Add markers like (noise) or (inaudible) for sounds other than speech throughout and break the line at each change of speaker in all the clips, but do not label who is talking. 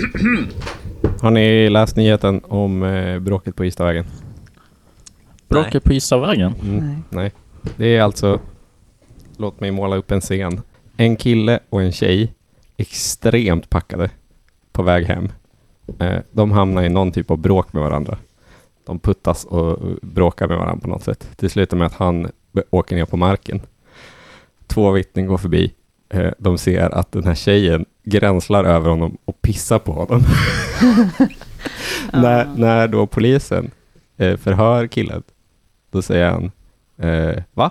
(clears throat) Har ni läst nyheten om eh, bråket på Istavägen?
Bråket på Istavägen?
Mm.
Nej.
Nej. Det är alltså, låt mig måla upp en scen. En kille och en tjej, extremt packade, på väg hem. Eh, de hamnar i någon typ av bråk med varandra. De puttas och bråkar med varandra på något sätt. Det slutar med att han åker ner på marken. Två vittnen går förbi. Eh, de ser att den här tjejen gränslar över honom och pissar på honom. (laughs) när, när då polisen eh, förhör killen, då säger han eh, Va?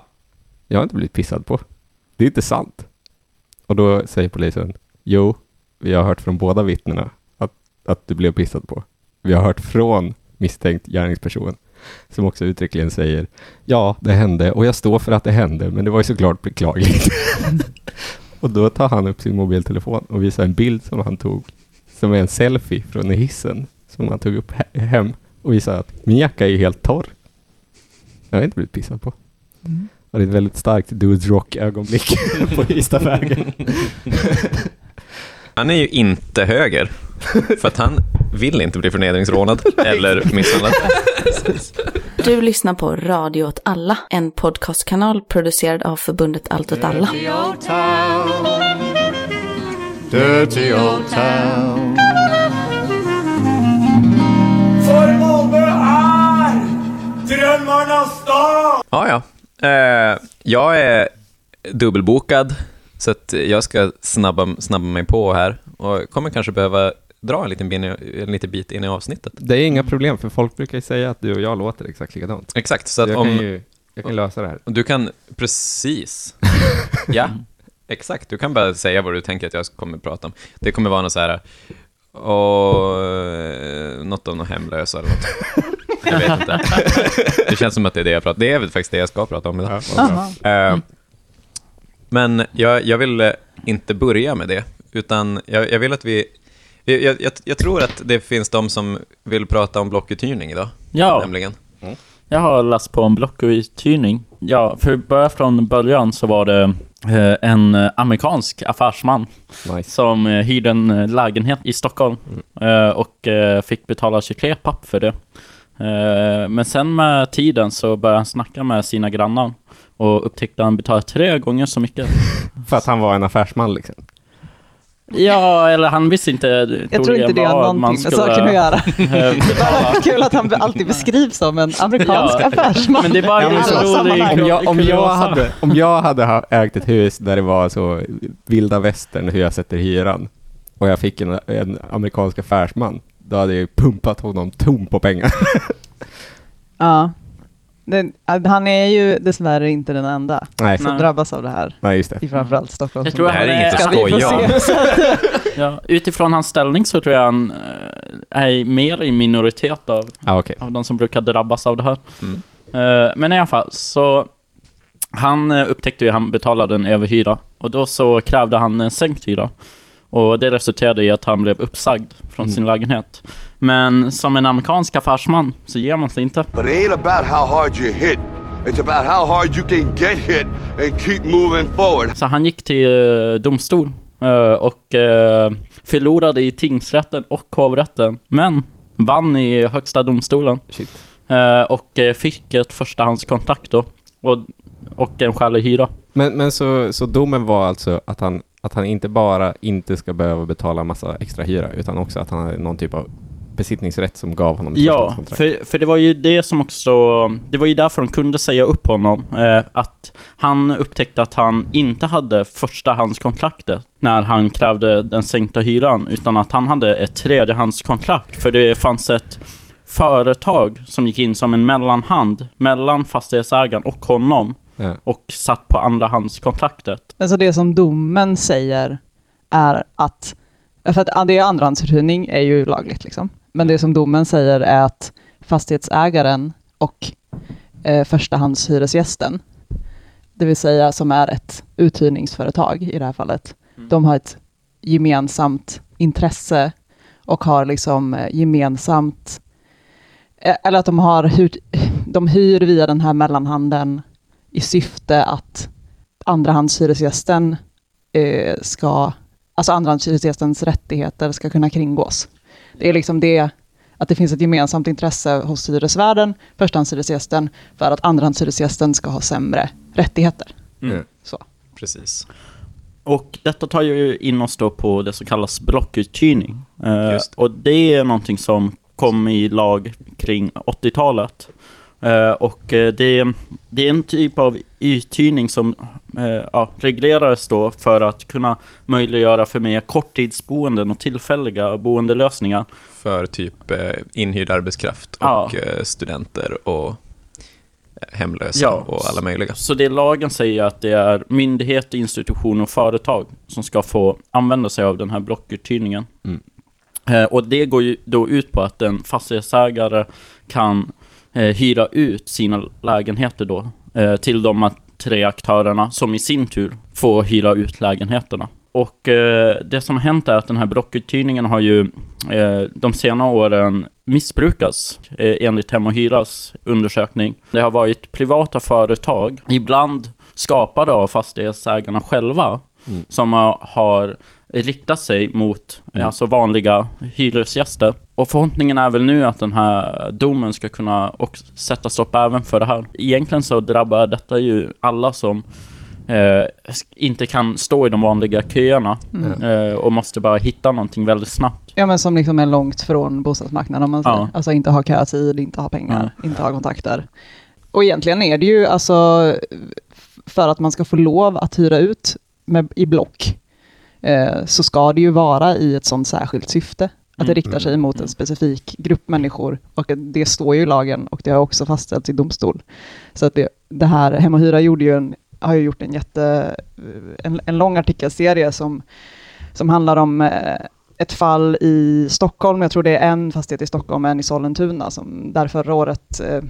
Jag har inte blivit pissad på. Det är inte sant. Och då säger polisen Jo, vi har hört från båda vittnena att, att du blev pissad på. Vi har hört från misstänkt gärningsperson som också uttryckligen säger Ja, det hände och jag står för att det hände, men det var ju såklart beklagligt. (laughs) och då tar han upp sin mobiltelefon och visar en bild som han tog som är en selfie från hissen som han tog upp he- hem och visar att min jacka är helt torr. Jag har inte blivit pissad på.
Mm.
Och det är ett väldigt starkt Dudes Rock-ögonblick (laughs) på Istavägen.
Han är ju inte höger, för att han vill inte bli förnedringsrånad (laughs) eller misshandlad. (laughs)
Du lyssnar på Radio åt alla, en podcastkanal producerad av förbundet Allt åt alla.
Dirty old town. Dirty old town.
För många är drömmarnas stad!
Ja, ja. Eh, jag är dubbelbokad, så att jag ska snabba, snabba mig på här och kommer kanske behöva dra en liten, bin, en liten bit in i avsnittet.
Det är inga problem, för folk brukar ju säga att du och jag låter exakt likadant.
Exakt, så
Så
att
jag,
om...
kan ju, jag kan lösa det här.
Du kan precis. (laughs) Ja, exakt. Du kan bara säga vad du tänker att jag kommer prata om. Det kommer vara något så här, och, något om något hemlösa eller något. Jag vet inte. Det känns som att det är det jag pratar Det är väl faktiskt det jag ska prata om idag.
Aha.
Eh, Men jag, jag vill inte börja med det, utan jag, jag vill att vi... Jag, jag, jag tror att det finns de som vill prata om blockuthyrning idag,
Ja,
nämligen.
jag har läst på en blockuthyrning. Ja, för börja från början så var det eh, en amerikansk affärsman
Nice.
som eh, hyrde en eh, lägenhet i Stockholm eh, och fick betala 23 papp för det. Men sen med tiden så började han snacka med sina grannar och upptäckte att han betalade tre gånger så mycket. (laughs)
För att han var en affärsman liksom.
Ja, eller han visste inte
Jag tror inte det har
vad man
någonting med
skulle,
saken att göra. (laughs)
eh, betala.
Kul att han alltid beskrivs som en amerikansk
Ja,
affärsman.
Men det är bara
Ja,
så rolig.
Om jag, om, jag hade, om jag hade ha- ägt ett hus där det var så vilda västern hur jag sätter hyran och jag fick en, en amerikansk affärsman, då hade jag ju pumpat honom tom på pengar. (laughs)
Ja. Den, han är ju dessvärre inte den enda
Nej,
som
Nej.
drabbas av det här.
nej just det.
I framförallt Stockholm.
Jag tror
Det här är inget att skoja om. (laughs)
Ja, utifrån hans ställning så tror jag han eh, är mer i minoritet av,
Ja, okej.
av de som brukar drabbas av det här.
Mm.
Eh, men i alla fall, så han eh, upptäckte ju att han betalade en överhyra och då så krävde han en sänkt hyra. Och det resulterade i att han blev uppsagd från
Mm.
sin lägenhet. Men som en amerikansk affärsman så ger man sig inte.
But it ain't about how hard you hit. It's about how hard you can get hit and keep moving forward.
Så han gick till eh, domstol eh, och eh, förlorade i tingsrätten och hovrätten. Men vann i högsta domstolen.
Shit.
Och fick ett förstahandskontrakt då. Och, och en skälig hyra.
Men, men så, så domen var alltså att han, att han inte bara inte ska behöva betala massa extra hyra, utan också att han hade någon typ av besittningsrätt som gav honom ett
Ja, för, för det var ju det som också... Det var ju därför de kunde säga upp honom. Eh, att han upptäckte att han inte hade förstahandskontraktet när han krävde den sänkta hyran, utan att han hade ett tredjehandskontrakt. För det fanns ett företag som gick in som en mellanhand mellan fastighetsägaren och honom
Ja.
och satt på andrahandskontraktet.
Men så det som domen säger är att, för att det är andrahandsuthyrning är ju lagligt liksom. Men det som domen säger är att fastighetsägaren och eh, förstahandshyresgästen, det vill säga som är ett uthyrningsföretag i det här fallet, de har ett gemensamt intresse och har liksom eh, gemensamt, eh, eller att de har hyrt, de hyr via den här mellanhanden i syfte att andrahandshyresgästen eh, ska, alltså andrahandshyresgästens rättigheter ska kunna kringgås. Det är liksom det, att det finns ett gemensamt intresse hos hyresvärden, förstahandshyresgästen, för att andrahandshyresgästen ska ha sämre rättigheter.
Mm.
Så.
Precis.
Och detta tar ju in oss då på det som kallas blockuthyrning. Eh, och det är någonting som kom i lag kring 80-talet. Eh, och eh, det, det är en typ av uthyrning som eh, ja, reglerades då för att kunna möjliggöra för mer korttidsboenden och tillfälliga boendelösningar.
För typ inhyrd arbetskraft
Ja.
och eh, studenter och hemlösa
Ja.
och alla möjliga.
Så det lagen säger att det är myndigheter, institutioner och företag som ska få använda sig av den här blockuthyrningen.
Mm.
Och det går ju då ut på att en fastighetsägare kan eh, hyra ut sina lägenheter då eh, till de tre aktörerna som i sin tur får hyra ut lägenheterna. Och eh, det som har hänt är att den här blockuthyrningen har ju eh, de senare åren missbrukats eh, enligt Hem och Hyras undersökning. Det har varit privata företag, ibland skapade av fastighetsägarna själva,
Mm.
som har, har riktat sig mot
Mm.
alltså vanliga hyresgäster. Och förhoppningen är väl nu att den här domen ska kunna också sätta stopp även för det här. Egentligen så drabbar detta ju alla som eh, inte kan stå i de vanliga köerna
Mm.
eh, och måste bara hitta någonting väldigt snabbt.
Ja, men som liksom är långt från bostadsmarknaden. Om man säger.
Ja.
Alltså inte ha kötid, inte ha pengar, inte ha kontakter. Och egentligen är det ju alltså för att man ska få lov att hyra ut med, i block eh, så ska det ju vara i ett sånt särskilt syfte. Att det
Mm.
riktar sig mot en specifik grupp människor. Och det står ju i lagen och det har också fastställts i domstol. Så att det, det här, Hem och Hyra gjorde ju en, har ju gjort en jätte, en, en lång artikelserie som, som handlar om eh, ett fall i Stockholm, jag tror det är en fastighet i Stockholm, en i Sollentuna, som där förra året eh,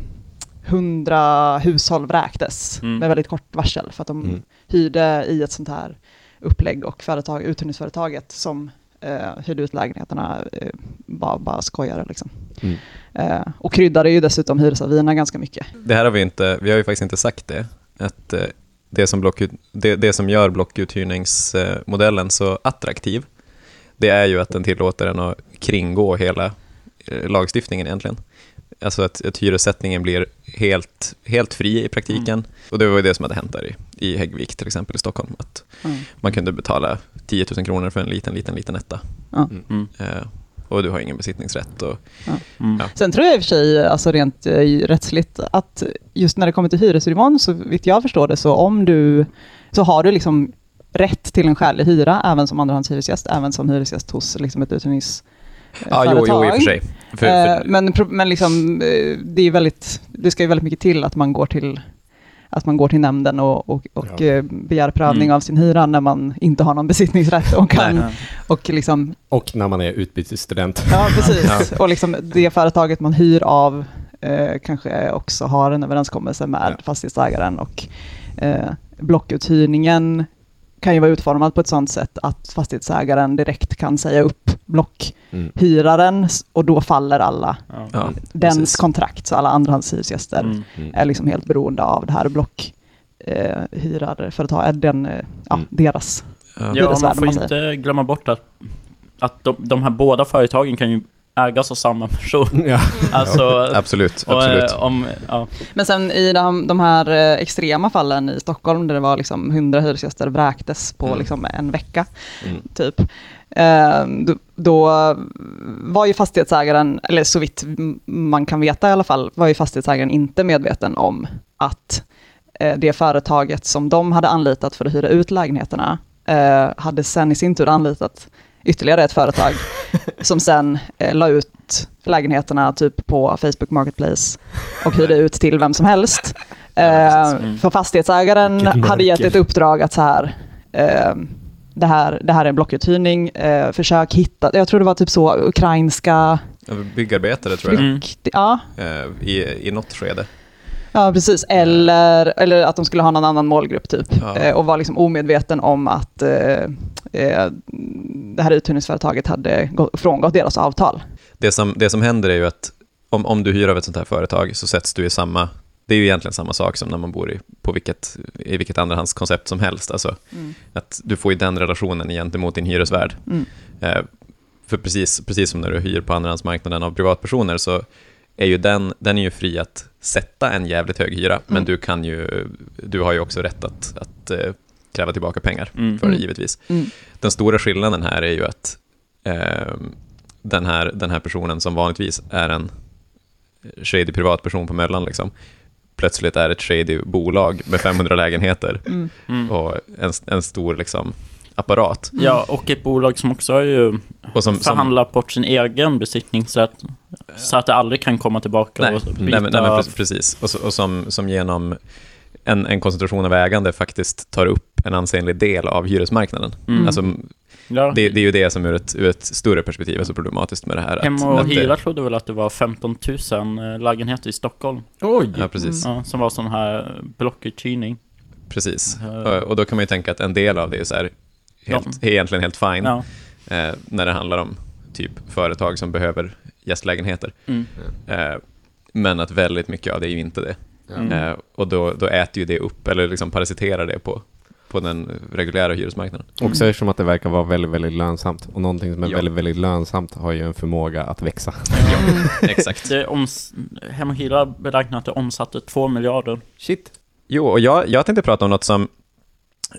100 hushåll vräktes
Mm.
med väldigt kort varsel för att de
Mm.
hyrde i ett sånt här upplägg och företag, uthyrningsföretaget som eh, hyrde ut lägenheterna eh, bara, bara skojade liksom.
Mm.
Eh, och kryddade ju dessutom hyresavierna ganska mycket.
Det här har vi inte, vi har ju faktiskt inte sagt det, att eh, det som, blockut, det, det som gör blockuthyrningsmodellen så attraktiv, det är ju att den tillåter en att kringgå hela eh, lagstiftningen egentligen. Alltså att, att hyressättningen blir helt, helt fri i praktiken. Och det var ju det som hade hänt där i, i Häggvik till exempel i Stockholm. Att
Mm.
man kunde betala 10 000 kronor för en liten, liten, liten etta.
Mm.
Eh, och du har ingen besittningsrätt. Och,
Mm.
Ja.
Sen tror jag i och för sig, alltså rent eh, rättsligt, att just när det kommer till hyresnivån, så vitt jag förstår det, så om du, så har du liksom rätt till en skälig hyra, även som andrahandshyresgäst, även som hyresgäst hos liksom ett uthyrningsföretag.
ja, jo, jo, i och för sig. För, för,
Eh, Men, pro- men liksom, eh, det, är väldigt, det ska ju väldigt mycket till att man går till att man går till nämnden och, och, och
Ja.
eh, begär prövning
Mm.
av sin hyra när man inte har någon besittningsrätt och kan,
Nej.
och liksom
Och när man är utbytesstudent.
Ja, precis. Och liksom det företaget man hyr av eh, kanske också har en överenskommelse med
Ja.
fastighetsägaren och eh, blockuthyrningen kan ju vara utformad på ett sådant sätt att fastighetsägaren direkt kan säga upp blockhyraren
Mm.
och då faller alla
Ja.
dens
precis.
kontrakt, så alla andrahandshyresgäster
Mm.
Mm.
är liksom helt beroende av det här block eh, hyrarföretag, den, eh, ja,
Mm.
deras.
Ja.
Man får
man
inte glömma bort att, att de, de här båda företagen kan ju ägas av samma person.
Ja. (laughs)
Alltså,
Absolut,
och,
absolut.
eh, om, ja.
Men sen i de, de här eh, extrema fallen i Stockholm där det var liksom 100 hyresgäster vräktes på
Mm.
liksom en vecka,
Mm.
typ. Eh, då, då var ju fastighetsägaren, eller så vitt man kan veta i alla fall, var ju fastighetsägaren inte medveten om att eh, det företaget som de hade anlitat för att hyra ut lägenheterna hade sen i sin tur anlitat ytterligare ett företag (laughs) som sen eh, la ut lägenheterna typ på Facebook Marketplace och hyrde ut till vem som helst. Eh,
Mm.
för fastighetsägaren hade gett ett uppdrag att så här, eh, det här, det här är en blockuthyrning, eh, försök hitta, jag tror det var typ så, ukrainska,
Byggarbetare tror jag,
Mm.
ja,
eh, i, i något skede.
Ja, precis. Eller, eller att de skulle ha någon annan målgrupp typ.
Ja.
Eh, och var liksom omedveten om att eh, eh, det här uthyrningsföretaget hade gå- frångått deras avtal.
Det som, det som händer är ju att om, om du hyr av ett sånt här företag så sätts du i samma det är ju egentligen samma sak som när man bor i, på vilket, i vilket andrahandskoncept som helst. Alltså,
Mm.
att du får ju den relationen gentemot din hyresvärd.
Mm.
Eh, för precis, precis som när du hyr på andrahandsmarknaden av privatpersoner så är ju den, den är ju fri att sätta en jävligt hög hyra, men
Mm.
du, kan ju, du har ju också rätt att, att eh, kräva tillbaka pengar
Mm.
för det
Mm.
givetvis.
Mm.
Den stora skillnaden här är ju att eh, den, här, den här personen som vanligtvis är en shady privatperson på Möllan liksom, plötsligt är ett shady bolag med 500 lägenheter
Mm.
Mm.
och en, en stor liksom, apparat.
Ja, och ett bolag som också har ju
Och som, som,
förhandlat bort sin egen besittningsrätt så att det aldrig kan komma tillbaka
nej,
och
nej,
byta.
men, nej, men pre- precis. Och, så, och som, som genom en, en koncentration av ägande faktiskt tar upp en ansenlig del av hyresmarknaden.
Mm.
Alltså,
ja.
det, det är ju det som ur ett, ur ett större perspektiv är så problematiskt med det här.
Hem
att-
och
att det-
Hyra trodde väl att det var 15 000 lägenheter i Stockholm.
Oj!
Ja, precis.
Ja, som var sån här blockuthyrning.
precis.
Eh.
Och, och då kan man ju tänka att en del av det är så här, helt, egentligen helt fine,
Ja.
eh, när det handlar om typ företag som behöver gästlägenheter.
Mm.
Eh, men att väldigt mycket av det är ju inte det.
Mm.
Eh, och då, då äter ju det upp, eller liksom parasiterar det på, på den reguljära hyresmarknaden.
Också eftersom att det verkar vara väldigt, väldigt lönsamt. Och någonting som är
Ja.
väldigt, väldigt lönsamt har ju en förmåga att växa.
Exakt.
Det oms- Hem och Hyra beräknar att det omsatte 2 miljarder.
Shit.
Jo, och jag, jag tänkte prata om något som...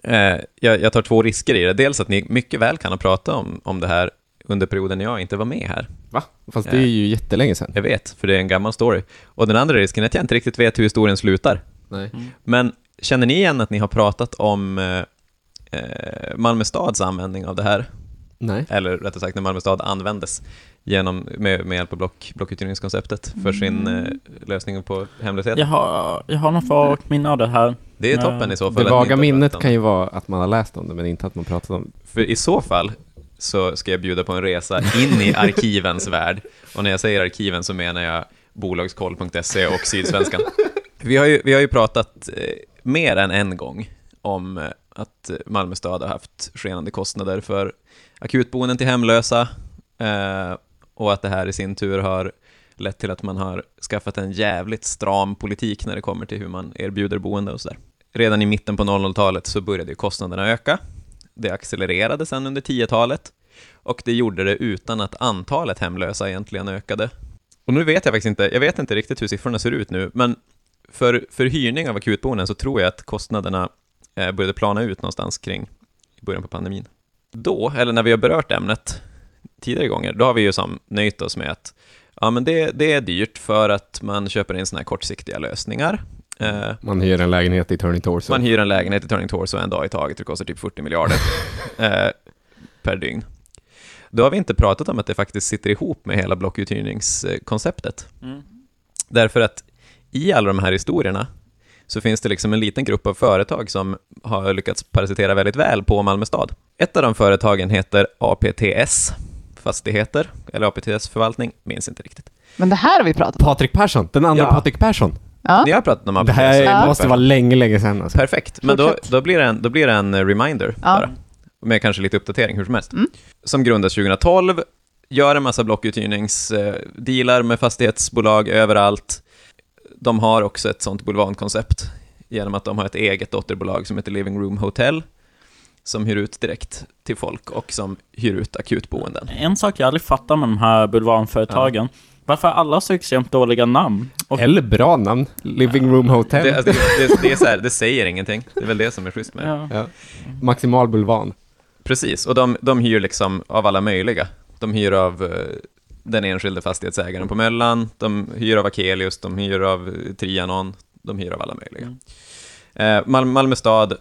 Eh, jag, jag tar två risker i det. Dels att ni mycket väl kan ha pratat om, om det här under perioden när jag inte var med här.
Va? Fast det är ju jättelänge sedan.
Jag vet, för det är en gammal story. Och den andra risken är att jag inte riktigt vet hur historien slutar.
Nej.
Men känner ni igen att ni har pratat om eh, eh, Malmö stads användning av det här?
Nej.
Eller rättare sagt när Malmö stad användes genom, med, med hjälp av block, blockuthyrningskonceptet för sin eh, lösning på hemlöshet?
Jag har, jag har något vagt minne av det här.
Det är
Ja.
toppen i så fall.
Det vaga minnet kan ju vara att man har läst om det, men inte att man pratat om det.
För i så fall så ska jag bjuda på en resa in i arkivens (laughs) värld. Och när jag säger arkiven så menar jag bolagskoll.se och Sydsvenskan. Vi har ju, vi har ju pratat eh, mer än en gång om eh, att Malmö stad har haft skenande kostnader för akutboenden till hemlösa eh, och att det här i sin tur har lett till att man har skaffat en jävligt stram politik när det kommer till hur man erbjuder boende och sådär. Redan i mitten på 00-talet så började ju kostnaderna öka. Det accelererade sen under 10-talet och det gjorde det utan att antalet hemlösa egentligen ökade. Och nu vet jag faktiskt inte, jag vet inte riktigt hur siffrorna ser ut nu, men för, för hyrning av akutboenden så tror jag att kostnaderna eh, började plana ut någonstans kring i början på pandemin. Då, eller när vi har berört ämnet tidigare gånger, då har vi ju som nöjt oss med att ja, men det, det är dyrt för att man köper in sådana här kortsiktiga lösningar. Eh,
Man hyr en lägenhet i Turning Torso.
man hyr en lägenhet i Turning Torso en dag i taget, det kostar typ 40 miljarder (laughs) eh, per dygn. Då har vi inte pratat om att det faktiskt sitter ihop med hela blockuthyrningskonceptet.
Mm.
Därför att i alla de här historierna så finns det liksom en liten grupp av företag som har lyckats parasitera väldigt väl på Malmö stad. Ett av de företagen heter APTS Fastigheter, eller APTS Förvaltning, minns inte riktigt.
Men det här har vi pratat om.
Patrik Persson, den andra
Ja.
Patrik Persson.
Ja.
Ni har pratat om APTS?
Det här
Ja.
måste vara länge, länge sedan alltså.
Perfekt, men då,
Fortsätt.
då, blir det en, då blir det en eh, reminder
Ja.
bara. Med kanske lite uppdatering hur som helst.
Mm.
Som grundas 2012, gör en massa blockuthyrningsdealar med fastighetsbolag överallt. De har också ett sånt bulvankoncept genom att de har ett eget dotterbolag som heter Living Room Hotel som hyr ut direkt till folk och som hyr ut akutboenden.
En sak jag aldrig fattar med de här bulvanföretagen. Varför har alla så extremt dåliga namn? Och
Eller bra namn. Living Room Hotel.
Det, alltså, det, det, det, är så här, det säger ingenting, det är väl det som är schysst med
ja.
Ja. Maximal bulvan.
Precis, och de, de hyr liksom av alla möjliga. De hyr av eh, den enskilde fastighetsägaren på Möllan, de hyr av Akelius, de hyr av eh, Trianon, de hyr av alla möjliga. Eh, Mal Malmö stad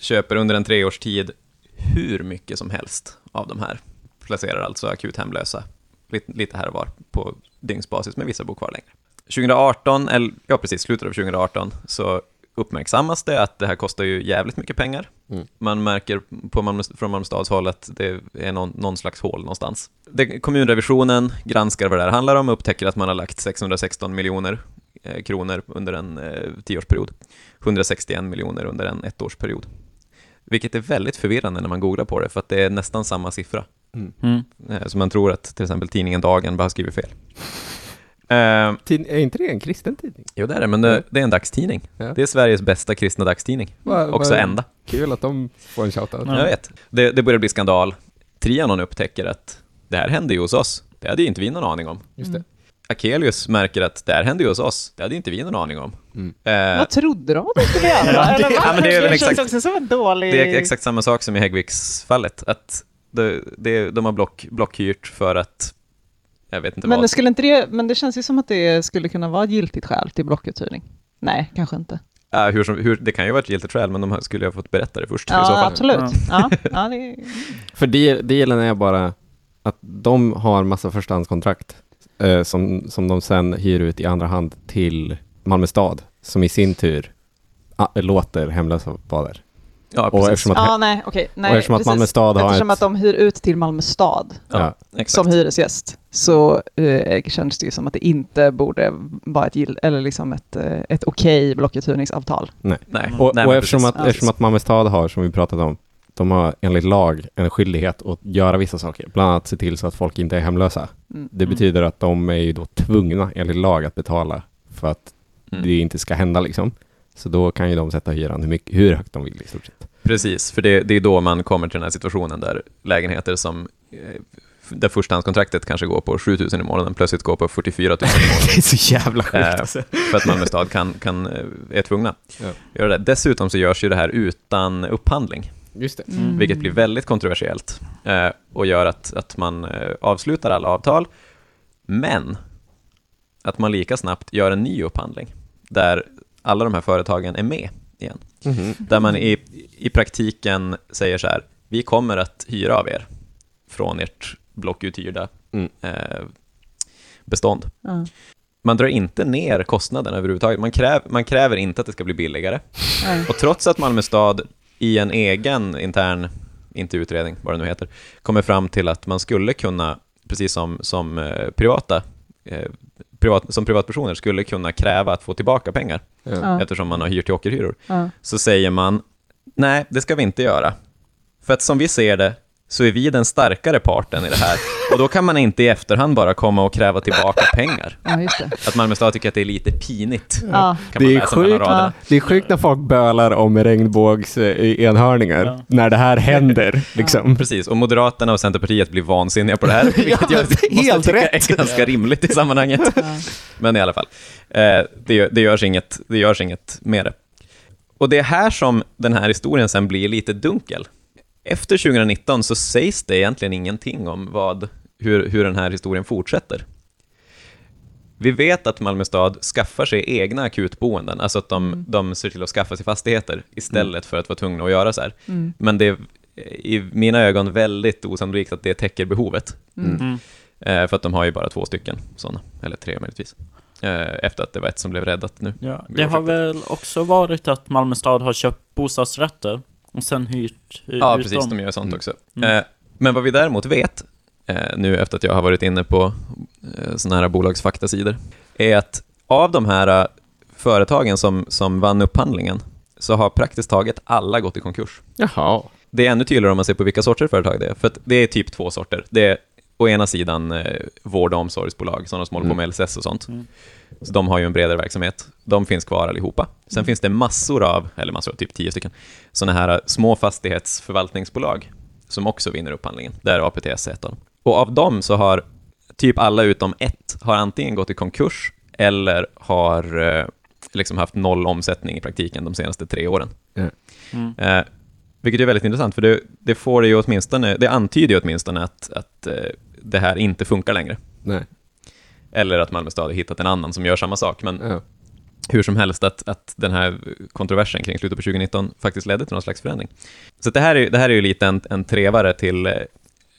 köper under en treårstid hur mycket som helst av de här. Placerar alltså akut hemlösa lite, lite här och var på dygnsbasis, men vissa bor kvar längre. 2018, eller ja precis, slutet av 2018, så uppmärksammas det att det här kostar ju jävligt mycket pengar.
Mm.
Man märker på Malmö, från Malmö stads håll att det är någon, någon slags hål någonstans. Det, kommunrevisionen granskar vad det här handlar om och upptäcker att man har lagt 616 miljoner eh, kronor under en eh, tioårsperiod. 161 miljoner under en ettårsperiod. Vilket är väldigt förvirrande när man googlar på det, för att det är nästan samma siffra.
Mm.
Eh, Så man tror att till exempel tidningen Dagen bara har skrivit fel. (laughs)
Tid- Är inte det en kristen tidning?
jo, det är det, men det, det är en dagstidning.
Ja.
Det är Sveriges bästa kristna dagstidning.
Va-
Också
vad
enda.
Kul att de får en shoutout.
Ja.
Jag vet. Det, det börjar bli skandal. Trianon upptäcker att det här hände ju hos oss. Det hade ju inte vi någon aning om.
Just det.
Akelius märker att det här hände ju hos oss. Det hade inte vi någon aning om.
Mm.
Eh,
Vad trodde de att de skulle? (laughs)
Ja,
Eller vad?
ja, men det är väl exakt-
också som en dålig...
det är exakt samma sak som i Häggviks-fallet. Att det, det, de har block, blockhyrt för att... Jag vet inte
Men
vad.
det, skulle inte det, men det känns ju som att det skulle kunna vara ett giltigt skäl till blockuthyrning. Nej, kanske inte.
Ja, hur som, hur, det kan ju vara ett giltigt skäl, men de skulle ha fått berätta det först i så
Ja,
fall.
absolut. Ja, ja, (laughs) det är...
För de- delen är bara att de har massa förstahandskontrakt eh, som, som de sen hyr ut i andra hand till Malmö stad, som i sin tur ah, låter hemlösa vara där.
Ja,
Och eftersom att,
Ja, nej, okej. nej,
och eftersom att. Malmö stad har
Eftersom
ett...
att de hyr ut till Malmö stad
ja, exakt.
som hyresgäst så eh, känns det ju som att det inte borde vara ett, gill, eller liksom ett, eh, ett okej blockuthyrningsavtal.
Nej.
Och,
Nej,
och
men
eftersom,
precis.
att, eftersom att Malmö stad har, som vi pratade om, de har enligt lag en skyldighet att göra vissa saker, bland annat se till så att folk inte är hemlösa.
Mm.
Det betyder att de är ju då tvungna enligt lag att betala för att
Mm.
det inte ska hända liksom. Så då kan ju de sätta hyran hur, mycket, hur högt de vill i stort sett.
Precis, för det, det är då man kommer till den här situationen där lägenheter som eh, där förstahandskontraktet kanske går på 7 000 i månaden plötsligt går på 44 000 i månaden. (laughs)
Det är så jävla sjukt
Eh,
alltså.
för att Malmö stad kan, kan, eh, är tvungna
Ja.
göra det. Dessutom så görs ju det här utan upphandling,
Just det.
Mm.
vilket blir väldigt kontroversiellt eh, och gör att, att man avslutar alla avtal, men att man lika snabbt gör en ny upphandling där alla de här företagen är med igen.
Mhm.
Där man i, i praktiken säger så här, vi kommer att hyra av er från ert blockuthyrda
Mm.
eh, bestånd.
Ja.
Man drar inte ner kostnaden överhuvudtaget. Man, kräv, man kräver inte att det ska bli billigare. Och trots att Malmö stad i en egen intern, inte utredning, vad det nu heter, kommer fram till att man skulle kunna, precis som, som eh, privata, eh, privat, som privatpersoner skulle kunna kräva att få tillbaka pengar
Ja.
Eftersom man har hyrt till ockerhyror,
Ja.
så säger man nej, det ska vi inte göra. För att som vi ser det så är vi den starkare parten i det här. Och då kan man inte i efterhand bara komma och kräva tillbaka pengar.
ja, just det.
Att Malmö stad tycker att det är lite pinigt.
Ja.
Kan man
Det är, sjukt,
raderna.
det är sjukt när folk bölar om regnbågs eh,
Ja.
när det här händer. Liksom.
Precis, och Moderaterna och Centerpartiet blir vansinniga på det här, (laughs) vilket jag
det är
måste
helt
tycka
rätt.
är ganska rimligt i sammanhanget.
Ja.
Men i alla fall, eh, det, gör- det, görs inget, det görs inget med det. Och det är här som den här historien sen blir lite dunkel. Efter 2019 så sägs det egentligen ingenting om vad, hur, hur den här historien fortsätter. Vi vet att Malmö stad skaffar sig egna akutboenden, alltså att de,
Mm.
de ser till att skaffa sig fastigheter istället för att vara tvungna att göra så här.
Mm.
Men det är i mina ögon väldigt osannolikt att det täcker behovet.
Mm.
Mm.
Eh, för att de har ju bara två stycken sådana, eller tre möjligtvis. Eh, efter att det var ett som blev räddat nu.
Ja, det har väl också varit att Malmö stad har köpt bostadsrätter och sen hyrt hyr
Ja, precis,
dem.
de gör sånt
Mm.
också.
Mm.
Eh, men vad vi däremot vet, eh, nu efter att jag har varit inne på eh, sådana här bolagsfaktasidor, är att av de här eh, företagen som, som vann upphandlingen, så har praktiskt taget alla gått i konkurs.
Jaha.
Det är ännu tydligare om man ser på vilka sorters företag det är, för att det är typ två sorter. Det är å ena sidan eh, vård och omsorgsbolag, sådana som håller på med LSS och sånt.
Mm.
Så de har ju en bredare verksamhet. De finns kvar allihopa. Sen finns det massor av, eller massor av, typ tio stycken, sådana här eh, små fastighetsförvaltningsbolag som också vinner upphandlingen. Där är APTS ett av dem. Och av dem så har typ alla utom ett har antingen gått i konkurs eller har eh, liksom haft noll omsättning i praktiken de senaste tre åren.
Mm.
Eh, vilket är väldigt intressant, för det, det får det ju åtminstone, det antyder ju åtminstone att, att eh, det här inte funkar längre.
Nej.
Eller att Malmö stad har hittat en annan som gör samma sak. Men
Ja.
hur som helst, att, att den här kontroversen kring slutet på 2019 faktiskt ledde till någon slags förändring. Så det här är, det här är ju lite en, en trevare till eh,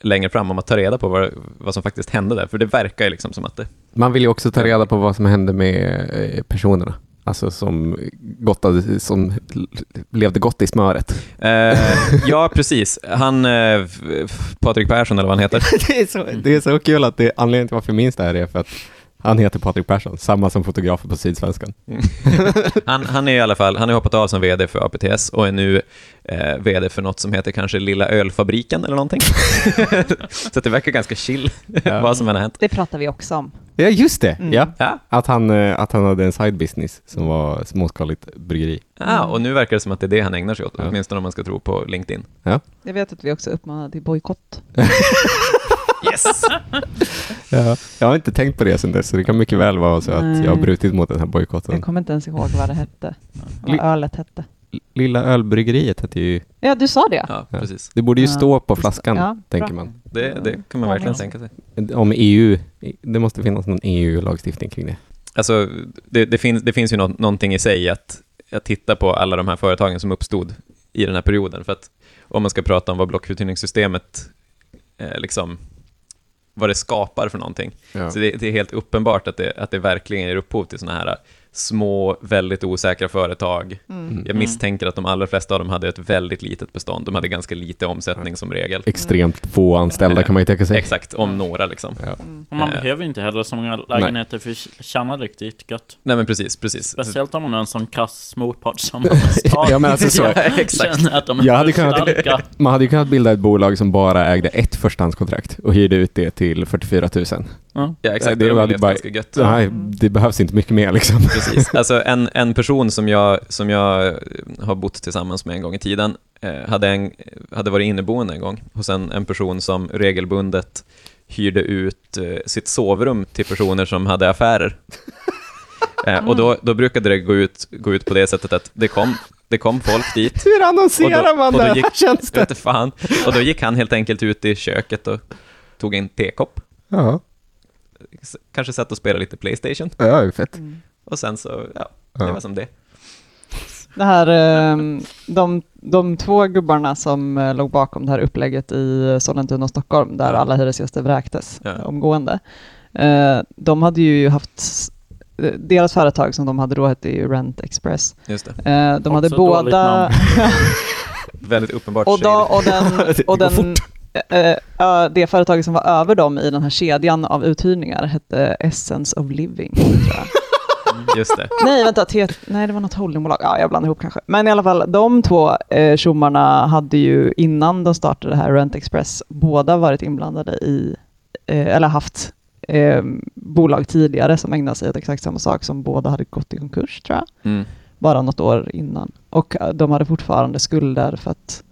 längre fram om att ta reda på vad, vad som faktiskt hände där, för det verkar ju liksom som att det...
Man vill ju också ta reda på vad som hände med eh, personerna. Alltså som, gottade, som levde gott i smöret.
Eh, ja, (laughs) precis. Han, eh, Patrik Persson eller vad han heter, (laughs)
det, är så, det är så kul att det, anledningen till varför jag minns det här är för att han heter Patrik Persson, samma som fotografen på Sydsvenskan. (laughs)
han, han är i alla fall, han har hoppat av som VD för APTS och är nu eh, VD för något som heter kanske Lilla Ölfabriken eller någonting. så det verkar ganska chill vad som än har hänt.
Det pratar vi också om.
Ja, just det.
Mm.
Ja.
Ja.
Att, han, eh, att han hade en side business som var småskaligt bryggeri.
Ah, och nu verkar det som att det är det han ägnar sig åt,
Ja.
åtminstone om man ska tro på LinkedIn.
Jag vet att vi också uppmanar till bojkott. (laughs)
Yes!
Ja. Jag har inte tänkt på det sen dess, så det kan mycket väl vara så att
Nej.
jag har brutit mot den här
Jag
bojkotten.
kommer inte ens ihåg vad det hette. Vad ölet hette.
Lilla ölbryggeriet hette ju...
Ja, du sa det.
Ja, precis.
Det borde ju
Ja.
stå på flaskan,
Ja,
tänker man.
Det, det kan man verkligen tänka sig.
Om EU, det måste finnas någon EU-lagstiftning kring det.
Alltså, det, det, finns, det finns ju nå, någonting i sig att, att titta på alla de här företagen som uppstod i den här perioden. För att om man ska prata om vad blockuthyrningssystemet eh, liksom, vad det skapar för någonting.
Ja.
Så det, det är helt uppenbart att det, att det verkligen ger upphov till sådana här små, väldigt osäkra företag.
Mm.
Jag misstänker att de allra flesta av dem hade ett väldigt litet bestånd. De hade ganska lite omsättning som regel.
Extremt få anställda kan man ju tänka sig.
Exakt, om några liksom.
Ja.
Och man
Eh.
behöver inte heller så många lägenheter för att tjäna riktigt gött.
Nej men precis, precis.
Speciellt om man är en sån kass motpart som (laughs)
Ja, men alltså så- (laughs)
Ja, exakt.
att de är
Jag hade kunnat-. Man hade ju kunnat bilda ett bolag som bara ägde ett förstahandskontrakt och hyrde ut det till 44 000.
Ja.
Ja, exakt.
Det
Det,
var
det
bara-
ganska gött.
Nej, det behövs inte mycket mer liksom.
Precis. (laughs) Alltså en, en person som jag, som jag eh, har bott tillsammans med en gång i tiden eh, hade, en, hade varit inneboende en gång hos en, en person som regelbundet hyrde ut eh, sitt sovrum till personer som hade affärer. (laughs) Eh, och då, då brukade det gå ut, gå ut på det sättet att det kom, det kom folk dit, (laughs)
Hur annonserar
då-
man det?
jag vet
det?
inte fan, och då gick han helt enkelt ut i köket och tog en tekopp,
Ja,
kanske satt och spelade lite Playstation,
ja det är fett.
och sen så, ja, det
Ja.
var som det.
Det här, ehm, de, de två gubbarna som eh, låg bakom det här upplägget i Sollentuna och Stockholm, där
Ja.
alla hyresgäster vräktes
Ja.
omgående, eh, de hade ju haft, eh, deras företag som de hade då hette ju Rent Express.
Just det.
Eh, de hade
Också
båda. (laughs)
Väldigt uppenbart
och, då, och den, (laughs) och den eh, eh, det företaget som var över dem i den här kedjan av uthyrningar hette Essence of Living, jag.
Just det.
Nej, vänta. T- nej, det var något holdingbolag. Ja, jag blandar ihop kanske. Men i alla fall, de två eh, tjommarna hade ju innan de startade det här Rent Express båda varit inblandade i, eh, eller haft eh, bolag tidigare som ägnade sig åt exakt samma sak som båda hade gått i konkurs, tror jag.
Mm.
Bara något år innan. Och eh, de hade fortfarande skulder för att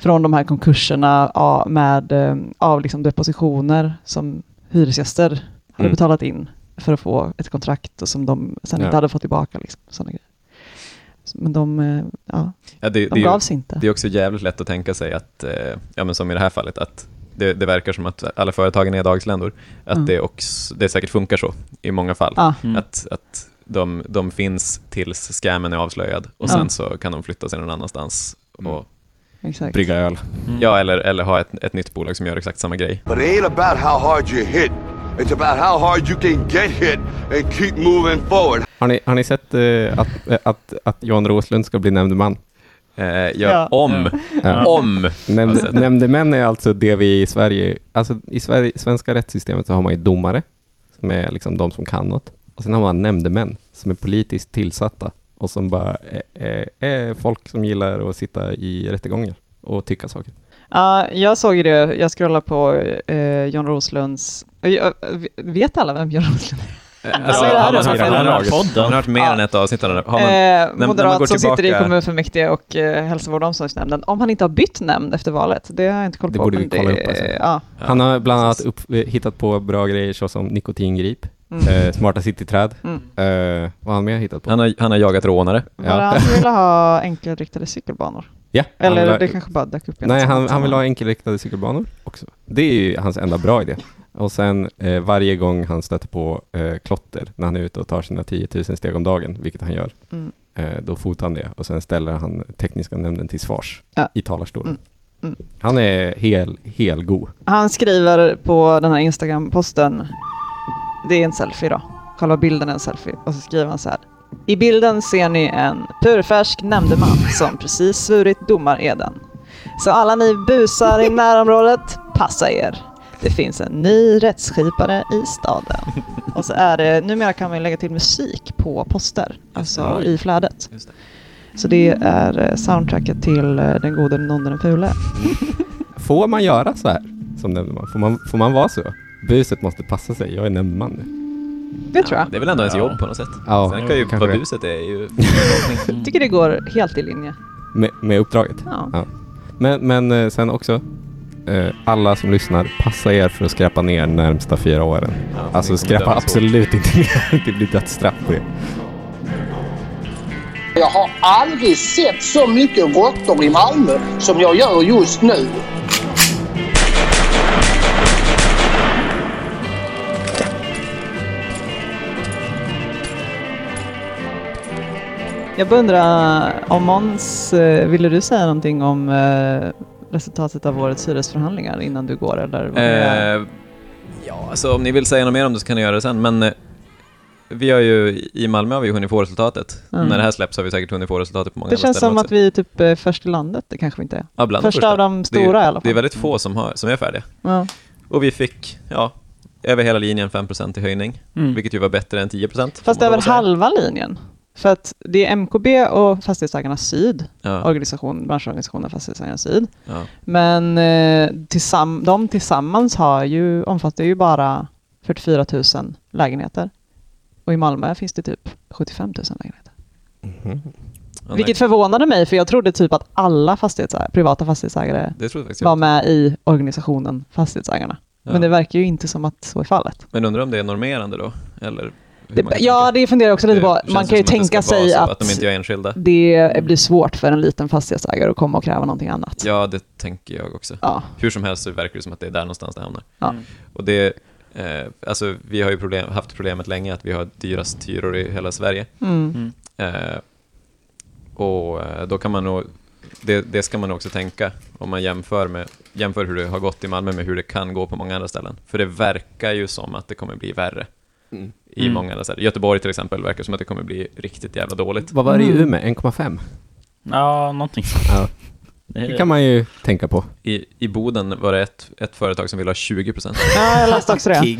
från de här konkurserna med eh, av liksom depositioner som hyresgäster hade
Mm.
betalat in för att få ett kontrakt och som de sen
Ja.
inte hade fått tillbaka. Liksom, grejer. Men de, eh, ja,
Ja, det,
de
det, är,
gav
ju-
inte.
det är också jävligt lätt att tänka sig att, eh, ja men som i det här fallet, att det, det verkar som att alla företagen är dagsländor. Att
Mm.
det, också, det säkert funkar så i många fall.
Ja,
Mm.
Att, att de, de finns tills scammen är avslöjad och
Ja.
sen så kan de flytta sig någon annanstans.
Mm.
Och,
exakt.
Brygga öl.
Mm.
ja, eller, eller ha ett, ett nytt bolag som gör exakt samma grej.
But it ain't about how hard you hit. It's about how hard you can get hit and keep moving forward.
Har ni, har ni sett eh, att, eh, att, att Jan Roslund ska bli nämndeman?
Eh, ja,
Ja.
Om,
Ja.
om,
Nämnd,
Alltså-
Nämndemän är alltså det vi i Sverige, alltså i Sverige, svenska rättssystemet så har man ju domare, som är liksom de som kan något. Och sen har man nämndemän som är politiskt tillsatta och som bara är, är, är folk som gillar att sitta i rättegångar och tycka saker.
Ja, jag såg ju det, jag scrollade på eh, John Roslunds, eh, jag- vet alla vem John Roslund är? (laughs)
Alltså,
Ja, det här
har man
bra.
laget?
Podden.
Har man hört mer
Ja.
än ett avsnitt av den? här? Har man,
eh,
när man
moderat
går
som sitter i
tillbaka-
kommunfullmäktige och eh, hälsovård och omsorgsnämnden. Om han inte har bytt nämnd efter valet, det har jag inte koll
Det
på.
borde
men
vi kolla
det,
upp, alltså.
Ja,
Han har bland annat upp, eh, hittat på bra grejer såsom nikotingrip,
mm.
eh, smarta cityträd.
Mm.
Eh, vad har han mer hittat på?
han, har, han har jagat rånare.
Var det han ville ha enkelriktade cykelbanor?
ja,
Eller
vill ha-
det kanske bara dök upp
Nej, han, han vill ha enkelriktade cykelbanor också. Det är ju hans enda bra idé. Och sen eh, varje gång han stöter på eh, klotter när han är ute och tar sina 10 000 steg om dagen, vilket han gör,
Mm.
eh, då fotar han det och sen ställer han tekniska nämnden till svars
Ja.
i talarstolen.
Mm. Mm.
Han är hel, hel god.
Han skriver på den här Instagram-posten, det är en selfie då, själva bilden är en selfie, och så skriver han så här. I bilden ser ni en purfärsk nämndeman som precis svurit domareden. Så alla ni busar i närområdet, passa er. Det finns en ny rättsskipare i staden. Och så är det, numera kan man lägga till musik på poster, alltså i flödet. Så det är eh, soundtracket till eh, Den gode, den onde, den fule.
Får man göra så här som nämndeman? Får man, får man vara så? Buset måste passa sig, jag är nämndeman nu.
Det tror jag.
Det är väl ändå ens
Ja.
jobb på något sätt.
Ja,
Sen kan ju
kanske
vad
det.
buset är ju...
Jag tycker det går helt i linje.
Med, med uppdraget.
Ja.
Men, men eh, sen också, eh, alla som lyssnar, passa er för att skräpa ner närmsta fyra åren.
Ja,
Alltså skräpa absolut inte ner. (laughs) Det blir dödsstraff på det.
Jag har aldrig sett så mycket råttor i Malmö som jag gör just nu.
Jag bara undrar om Måns, eh, ville du säga någonting om eh, resultatet av årets hyresförhandlingar innan du går eller? vad det?
Eh, ja, alltså om ni vill säga något mer om det så kan ni göra det sen, men eh, vi har ju, i Malmö har vi hunnit få resultatet.
Mm.
När det här släpps har vi säkert hunnit få resultatet på många
Det
andra
känns
ställen
som
också.
att vi är typ först i landet, det kanske vi inte är.
Ja, bland de
Första av de
Det är,
stora i alla
det är
fall.
väldigt få som, har, som är färdiga.
Ja.
Och vi fick, ja, över hela linjen 5% i höjning,
Mm.
vilket ju var bättre än 10%. får
Fast över halva linjen. För att det är MKB och Fastighetsägarna Syd,
Ja,
organisation, branschorganisationen Fastighetsägarna Syd.
ja.
Men eh, tillsam de tillsammans har ju, omfattar ju bara 44 000 lägenheter. Och i Malmö finns det typ 75 000 lägenheter.
Ja,
Vilket
nej,
förvånade mig, för jag trodde typ att alla fastighetsägare, privata fastighetsägare var med i organisationen Fastighetsägarna.
Ja.
Men det verkar ju inte som att så är fallet.
Men undrar om det är normerande då? Eller
Det, ja, det funderar jag också lite på. Man kan ju
att
tänka sig att,
att de enskilda.
det blir svårt för en liten fastighetsägare att komma och kräva någonting annat.
Ja, det tänker jag också.
Ja.
Hur som helst så verkar det som att det är där någonstans det hamnar.
Ja.
Mm.
Och det, eh, alltså vi har ju problem, haft problemet länge att vi har dyrast hyror i hela Sverige.
Mm.
Eh, och eh, då kan man nog, det, det ska man nog också tänka om man jämför, med, jämför hur det har gått i Malmö med hur det kan gå på många andra ställen. För det verkar ju som att det kommer bli värre
Mm.
I
Mm.
många andra ställen. Göteborg till exempel verkar som att det kommer bli riktigt jävla dåligt.
Vad var det i
Mm.
Umeå? 1,5?
Ja, någonting sånt.
Ja.
Det
Det kan man ju tänka på.
I, I Boden var det ett, ett företag som ville ha 20 procent. (laughs)
ja, jag läste också det.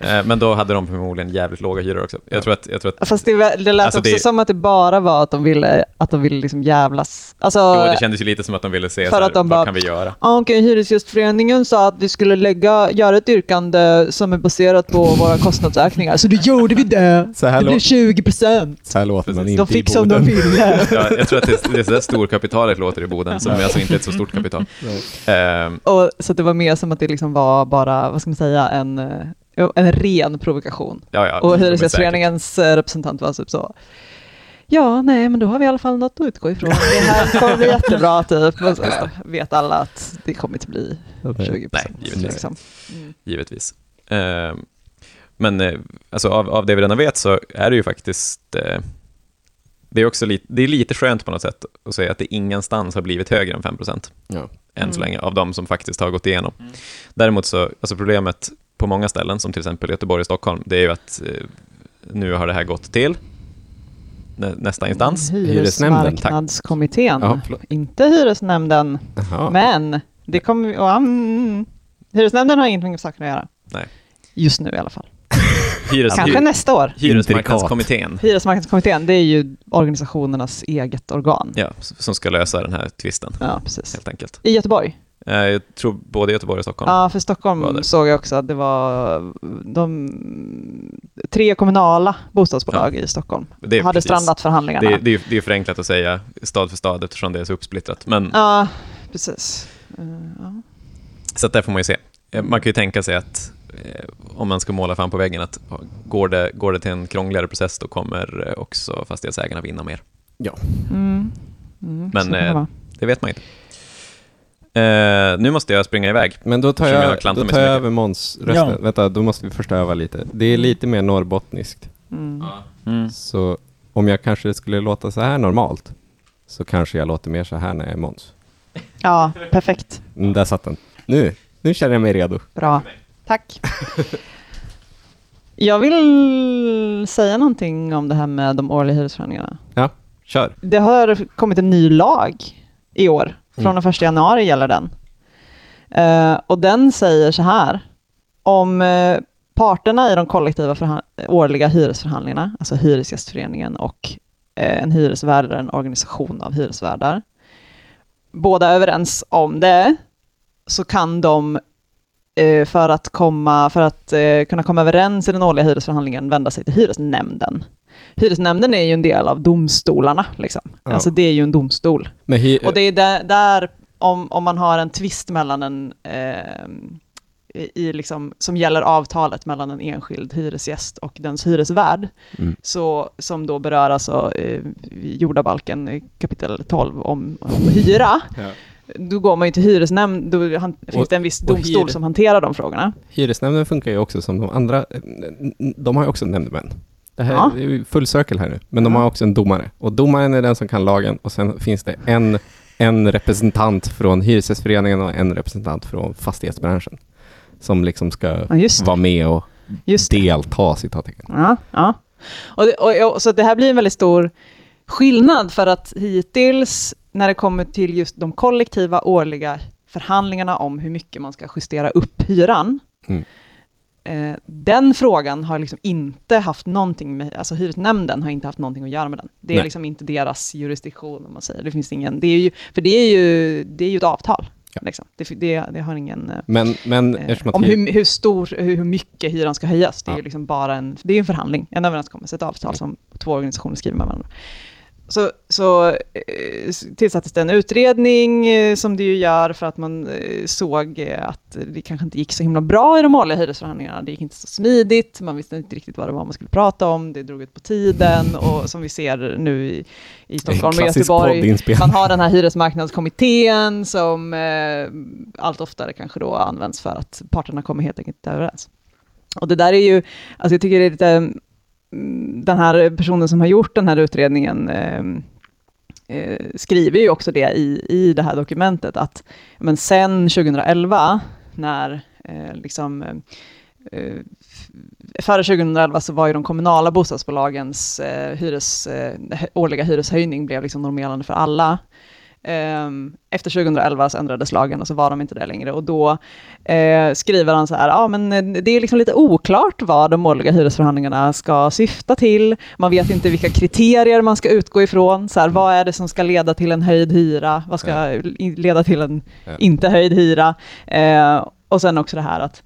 Eh, men då hade de förmodligen jävligt låga hyror också. Jag tror att, jag tror att
Fast det, det lät
Alltså,
också
det-
som att det bara var att de ville, att de ville liksom jävlas. Alltså,
jo, det kändes ju lite som att de ville se
För
så här,
att de
vad
bara-
kan vi göra?
Ja, Okej, Hyresgästföreningen sa att vi skulle lägga, göra ett yrkande som är baserat på våra kostnadsökningar, så då gjorde vi det.
Så här,
Det blev
lå-
20 procent.
så här låter man inte
De fick
i
som de
Boden.
ville.
Ja, jag tror att det, det är så där storkapitalet låter i Boden, som alltså inte ett så stort kapital. Ehm,
Och, så att det var mer som att det liksom var bara, vad ska man säga, en, eh, en ren provokation.
ja, ja,
Och Hyresgästföreningens eh, representant var typ så, ja, nej, men då har vi i alla fall något att utgå ifrån. Det här kommer bli jättebra, (laughs) typ. Men så vet alla att det kommer inte bli 20
Nej, givetvis.
liksom. Mm.
givetvis. Ehm, men eh, alltså, av, av det vi redan vet så är det ju faktiskt eh, det är också lite, det är lite skönt på något sätt att säga att det ingenstans har blivit högre än 5
Ja.
än så
Mm.
länge, av de som faktiskt har gått igenom. Däremot så, alltså problemet på många ställen, som till exempel Göteborg och Stockholm, det är ju att eh, nu har det här gått till nä, nästa instans.
Tack.
Hyresmarknadskommittén.
Ja.
Inte hyresnämnden,
Jaha.
men det kommer... mm, hyresnämnden har ingenting med saken att göra.
Nej.
Just nu i alla fall. (laughs)
Hyres,
Kanske
hy,
nästa år.
hyresmarknadskommittén,
Hyresmarknadskommittén, det är ju organisationernas eget organ.
ja, som ska lösa den här tvisten,
Ja, precis.
helt enkelt.
I Göteborg.
Eh, Jag tror både Göteborg och Stockholm.
Ja, för Stockholm såg jag också att det var de tre kommunala bostadsbolag i Stockholm
Det är
hade
precis-
strandat förhandlingarna.
Det, det, är, det är förenklat att säga stad för stad eftersom det är så uppsplittrat. Men,
Ja, precis. Eh, ja.
Så där får man ju se. Eh, Man kan ju tänka sig att om man ska måla fan på väggen att ja, går det, går det till en krångligare process då kommer eh, också fastighetsägarna vinna mer.
Mm. Mm,
Men, eh. Det vet man inte. Eh, nu måste jag springa iväg.
Men då tar
jag
jag, då tar jag över Måns rösten.
Ja.
Vänta, då måste vi först öva lite. Det är lite mer norrbottniskt.
Mm.
Mm.
Så om jag kanske skulle låta så här normalt, så kanske jag låter mer så här när jag är Måns.
Ja, perfekt.
Mm, där satt den. Nu, nu känner jag mig redo.
Bra. Tack. (laughs) Jag vill säga någonting om det här med de årliga hyresförhandlingarna.
Kör.
Det har kommit en ny lag i år. Från
Mm.
den första januari gäller den. Eh, och den säger så här. Om eh, parterna i de kollektiva årliga hyresförhandlingarna, alltså Hyresgästföreningen och eh, en hyresvärd eller en organisation av hyresvärdar, båda överens om det, så kan de för att, komma, för att eh, kunna komma överens i den årliga hyresförhandlingen vända sig till hyresnämnden. Hyresnämnden är ju en del av domstolarna, liksom.
Ja.
Alltså det är ju en domstol. Och det är där, där om, om man har en tvist mellan en, eh, i, liksom, som gäller avtalet mellan en enskild hyresgäst och dens hyresvärd,
Mm.
så, som då berör alltså eh, jordabalken eh, kapitel 12 om, om hyra,
Ja.
Då går man ju till hyresnämnd, då han, finns
Och-
det en viss
och
domstol som hanterar de frågorna.
Hyresnämnden funkar ju också som de andra, de har ju också nämndemän. Det här
Ja.
är ju full cirkel här nu, men de har också en domare. Och domaren är den som kan lagen och sen finns det en, en representant från Hyresgästföreningen och en representant från fastighetsbranschen. Som liksom ska
Ja,
vara med och
Just
delta, citattecken.
Ja, ja. Och det, och, och, så det här blir en väldigt stor skillnad för att hittills när det kommer till just de kollektiva årliga förhandlingarna om hur mycket man ska justera upp hyran.
Mm.
Eh, den frågan har liksom inte haft någonting med, alltså hyresnämnden har inte haft någonting att göra med den. Det är
Nej.
liksom inte deras jurisdiktion om man säger. Det finns ingen, det är ju, för det är ju, det är ju ett avtal.
Ja.
Liksom. Det, det, det har ingen... eh,
Men, men
Eh, om hur, hur stor, hur, hur mycket hyran ska höjas. Det är
Ja.
ju liksom bara en, det är en förhandling, en överenskommelse, ett avtal som två organisationer skriver med varandra. Så, så eh, tillsattes det en utredning eh, som det ju gör för att man eh, såg att det kanske inte gick så himla bra i de årliga hyresförhandlingarna. Det gick inte så smidigt, man visste inte riktigt vad det var man skulle prata om, det drog ut på tiden och som vi ser nu i, i Stockholm och Göteborg, man har den här hyresmarknadskommittén som eh, allt oftare kanske då används för att parterna kommer helt enkelt inte överens. Och det där är ju, alltså jag tycker det är lite, Mm, den här personen som har gjort den här utredningen ehm, eh, skriver ju också det i, i det här dokumentet, att men sen 2011, när eh, liksom eh, Före 2011 så var ju de kommunala bostadsbolagens eh, hyres, eh, årliga hyreshöjning blev liksom normerande för alla. Ehm, Efter 2011 så ändrades lagen och så var de inte det längre. Och då eh, skriver han så här, ja men eh, det är liksom lite oklart vad de årliga hyresförhandlingarna ska syfta till. Man vet inte vilka kriterier man ska utgå ifrån. Så här, vad är det som ska leda till en höjd hyra? Vad ska leda till en inte höjd hyra? Eh, och sen också det här att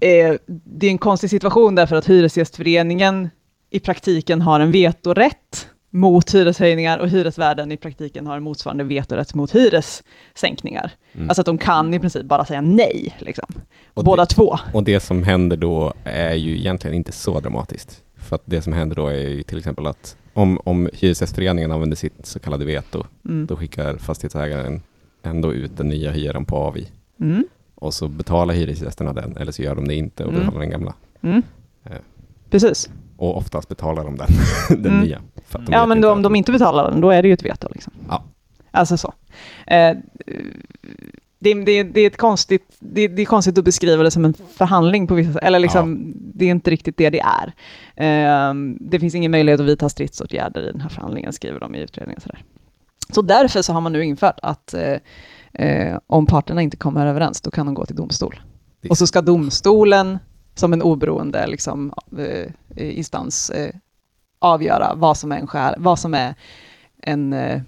eh, det är en konstig situation därför att Hyresgästföreningen i praktiken har en vetorätt mot hyreshöjningar och hyresvärden i praktiken har en motsvarande vetorätt mot hyressänkningar.
Mm.
Alltså att de kan i princip bara säga nej, liksom.
Och
Båda
det-
två.
Och det som händer då är ju egentligen inte så dramatiskt. För att det som händer då är ju till exempel att om, om Hyresgästföreningen använder sitt så kallade veto,
Mm.
då skickar fastighetsägaren ändå ut den nya hyran på AVI.
Mm.
Och så betalar hyresgästerna den, eller så gör de det inte och
Mm.
betalar den gamla.
Mm.
Eh.
Precis.
Och oftast betalar de den, (laughs) den
Mm.
nya. De
Ja, men då, om de inte betalar den, då är det ju ett veto. Liksom.
Ja.
Alltså så. Eh, det, det, det är ett konstigt, det, det är konstigt att beskriva det som en förhandling på vissa eller liksom, det är inte riktigt det det är. Eh, det finns ingen möjlighet att vidta stridsåtgärder i den här förhandlingen, skriver de i utredningen. Sådär. Så därför så har man nu infört att eh, eh, om parterna inte kommer överens, då kan de gå till domstol. Och så ska domstolen, som en oberoende liksom, eh, instans, eh, avgöra vad som är en, skär, vad som är en eh,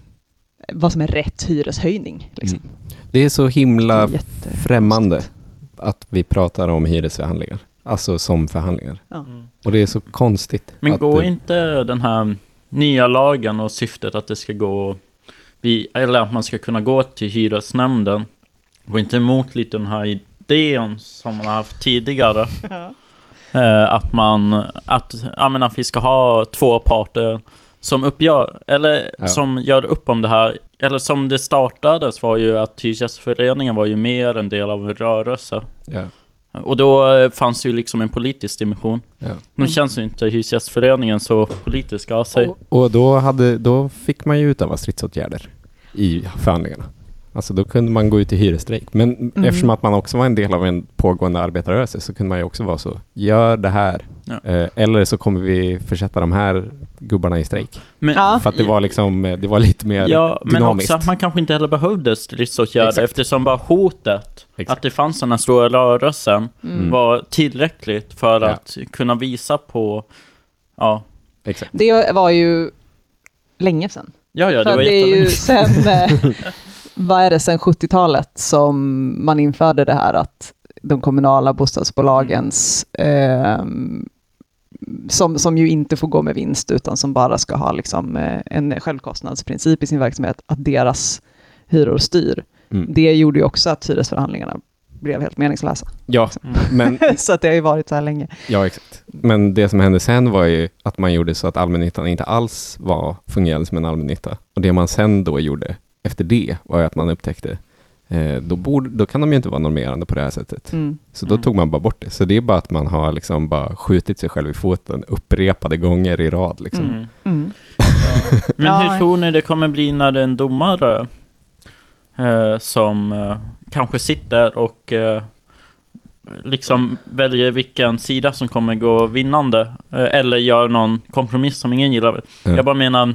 vad som är rätt hyreshöjning. Liksom.
Mm. Det är så himla
är
främmande att vi pratar om hyresförhandlingar. Alltså som förhandlingar.
Ja.
Och det är så konstigt.
Men går
det-
inte den här nya lagen och syftet att det ska gå, vi, eller att man ska kunna gå till hyresnämnden, går inte emot lite den här idén som man har haft tidigare? (laughs) Eh, att man, att, ja, men att vi ska ha två parter som uppgör, eller
Ja.
som gör upp om det här. Eller som det startades var ju att Hyresgästföreningen var ju mer en del av en rörelse.
Ja.
Och då eh, fanns ju liksom en politisk dimension.
Ja.
Nu känns ju inte Hyresgästföreningen så politisk av sig.
Och, och då, hade, då fick man ju utöva stridsåtgärder i förhandlingarna. Alltså då kunde man gå ut i hyresstrejk. Men
Mm.
eftersom att man också var en del av en pågående arbetarrörelse så kunde man ju också vara så, gör det här.
Ja.
Eh, eller så kommer vi försätta de här gubbarna i strejk.
Men,
Ja.
För att det var liksom, eh, det var lite mer
Ja, men
dynamiskt.
också att man kanske inte heller behövde stridsåtgärder
Exakt.
eftersom bara hotet,
Exakt.
att det fanns den här stora rörelsen,
Mm.
var tillräckligt för
Ja.
att kunna visa på, ja,
Exakt.
Det var ju länge sedan.
ja, ja det
För
var
det är ju sen, eh, (laughs) vad är det, sen 70-talet som man införde det här att de kommunala bostadsbolagens ehm, som, som ju inte får gå med vinst utan som bara ska ha liksom, eh, en självkostnadsprincip i sin verksamhet, att deras hyror styr.
Mm.
Det gjorde ju också att hyresförhandlingarna blev helt meningslösa.
Ja, men, (laughs)
så att det har ju varit så här länge.
ja, exakt. Men det som hände sen var ju att man gjorde så att allmännyttan inte alls var fungerande som en allmännytta. Och det man sen då gjorde efter det var ju att man upptäckte eh, då, borde, då kan de ju inte vara normerande på det här sättet.
Mm.
Så då tog man bara bort det. Så det är bara att man har liksom bara skjutit sig själv i foten upprepade gånger i rad. Liksom.
Mm.
Mm. (laughs)
Men
Ja.
hur tror ni det kommer bli när det är en domare eh, som eh, kanske sitter och eh, liksom väljer vilken sida som kommer gå vinnande eh, eller gör någon kompromiss som ingen gillar.
Ja.
Jag bara menar,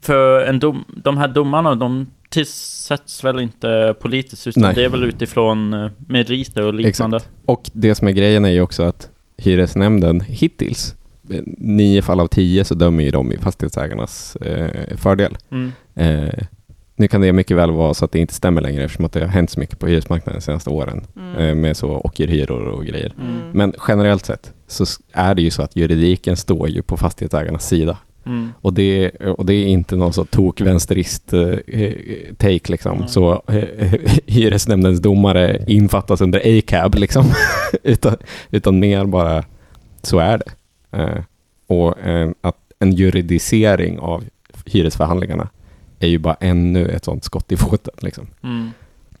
för en dom, de här domarna, de tillsätts väl inte politiskt utan
Nej.
det är väl utifrån eh, meriter och liknande.
Exakt. Och det som är grejen är ju också att hyresnämnden hittills, eh, nio fall av tio så dömer ju de i fastighetsägarnas eh, fördel.
Mm.
Eh, nu kan det mycket väl vara så att det inte stämmer längre eftersom att det har hänt så mycket på hyresmarknaden de senaste åren eh, med så ockerhyror och grejer.
Mm.
Men generellt sett så är det ju så att juridiken står ju på fastighetsägarnas sida.
Mm.
Och det, och det är inte någon så tok-vänsterist eh, eh, take liksom.
Mm.
Så eh, (laughs) hyresnämndens domare infattas under ACAB liksom. (laughs) utan, utan mer bara, så är det. Eh, och eh, att en juridisering av hyresförhandlingarna är ju bara ännu ett sånt skott i foten. Liksom.
Mm.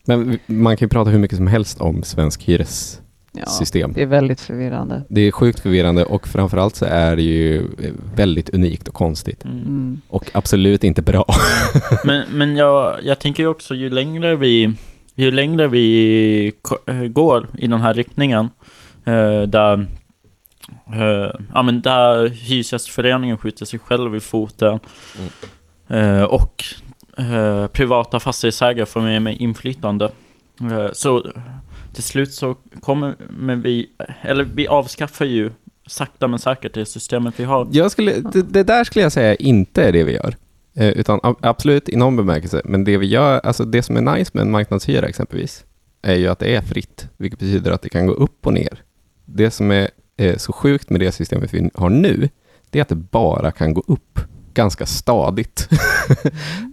Men man kan ju prata hur mycket som helst om svensk hyressystem.
Ja, det är väldigt förvirrande.
Det är sjukt förvirrande och framförallt så är det ju väldigt unikt och konstigt.
Mm.
Mm.
Och absolut inte bra. (laughs)
Men, men jag, jag tänker ju också ju längre vi, ju längre vi eh, går i den här riktningen eh, där, eh, ja, men där Hyresgästföreningen skjuter sig själv i foten eh, och eh, privata fastighetsägare får mer med inflytande. Eh, så till slut så kommer men vi, eller vi avskaffar ju sakta men säkert det systemet vi har.
Jag skulle, det, det där skulle jag säga inte är det vi gör. Eh, utan absolut i någon bemärkelse. Men det vi gör, alltså det som är nice med en marknadshyra exempelvis, är ju att det är fritt. Vilket betyder att det kan gå upp och ner. Det som är eh, så sjukt med det systemet vi har nu, det är att det bara kan gå upp ganska stadigt. (laughs)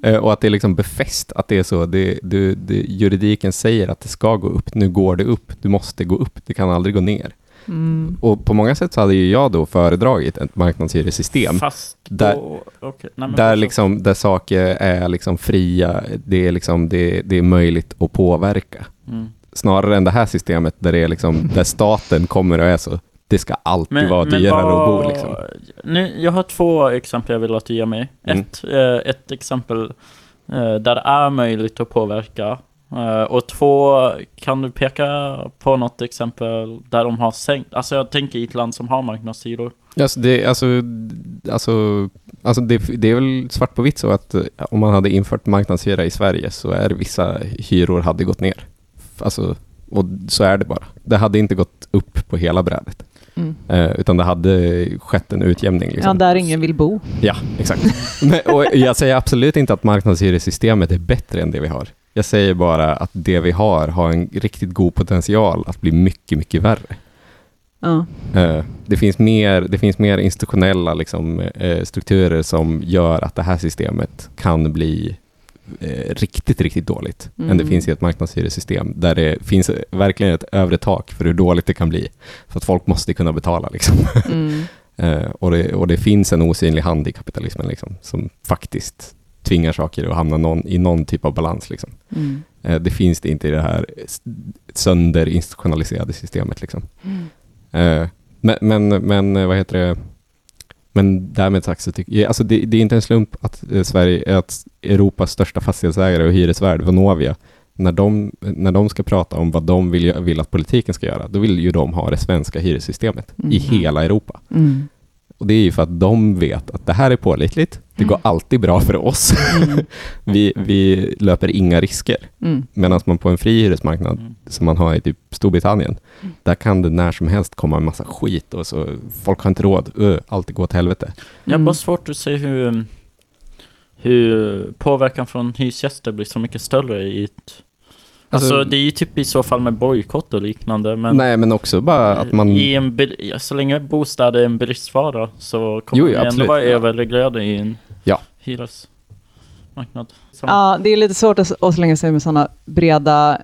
Eh, och att det är liksom befäst att det är så. Det, du, det, juridiken säger att det ska gå upp. Nu går det upp. Du måste gå upp. Det kan aldrig gå ner.
Mm.
Och på många sätt så hade ju jag då föredragit ett marknadshyresystem
Fast
Där-
då, okej, nej, men
där,
alltså-
liksom, där saker är liksom fria, det är, liksom, det, det är möjligt att påverka.
Mm.
Snarare än det här systemet där, det är liksom, där staten kommer och är så, det ska alltid vara dyrare att bo. Liksom.
Nu, jag har två exempel jag vill att du ger mig.
Mm.
Ett, eh, ett exempel eh, där det är möjligt att påverka. Eh, och två, kan du peka på något exempel där de har sänkt? Alltså jag tänker i ett land som har marknadshyror.
Alltså det, alltså, alltså, alltså det, det är väl svart på vitt så att eh, om man hade infört marknadshyra i Sverige så är vissa hyror hade gått ner. Alltså, och så är det bara. Det hade inte gått upp på hela brädet.
Mm.
Eh, utan det hade skett en utjämning.
Ja,
Liksom.
där ingen vill bo.
Ja, exakt. Men, och jag säger absolut inte att marknadshyresystemet är bättre än det vi har. Jag säger bara att det vi har har en riktigt god potential att bli mycket, mycket värre.
Ja.
Eh, det, finns mer, det finns mer institutionella liksom, eh, strukturer som gör att det här systemet kan bli eh, riktigt, riktigt dåligt än det
Mm.
finns i ett marknadshyressystem där det finns verkligen ett övre tak för hur dåligt det kan bli. För att folk måste kunna betala. Liksom.
Mm. (laughs)
Eh, och, det, och det finns en osynlig hand i kapitalismen liksom, som faktiskt tvingar saker att hamna någon, i någon typ av balans. Liksom.
Mm.
Eh, det finns det inte i det här sönderinstitutionaliserade systemet. Liksom.
Mm.
Eh, men, men, men eh, vad heter det? Men därmed sagt så tycker jag, alltså det, det är inte en slump att eh, Sverige, att Europas största fastighetsägare och hyresvärd, Vonovia, när de, när de ska prata om vad de vill, vill att politiken ska göra, då vill ju de ha det svenska hyressystemet i
Mm.
hela Europa.
Mm.
Och det är ju för att de vet att det här är pålitligt, det går alltid bra för oss,
Mm. (laughs)
vi, vi löper inga risker.
Mm.
Medan man på en fri hyresmarknad
Mm.
som man har i typ Storbritannien, där kan det när som helst komma en massa skit och så folk har inte råd, uh, allt går åt helvete.
Jag har
Mm.
bara svårt att se hur, hur påverkan från hyresgäster blir så mycket större i ett Alltså, det är ju typ i så fall med bojkott och liknande. Men
nej, men också bara att man...
i en, så länge bostad är en bristvara så kommer
Jo, jo,
det ändå vara
Ja.
överreglerade i en
Ja.
hyresmarknad. Som-
Ja, det är lite svårt att, att slänga sig med sådana breda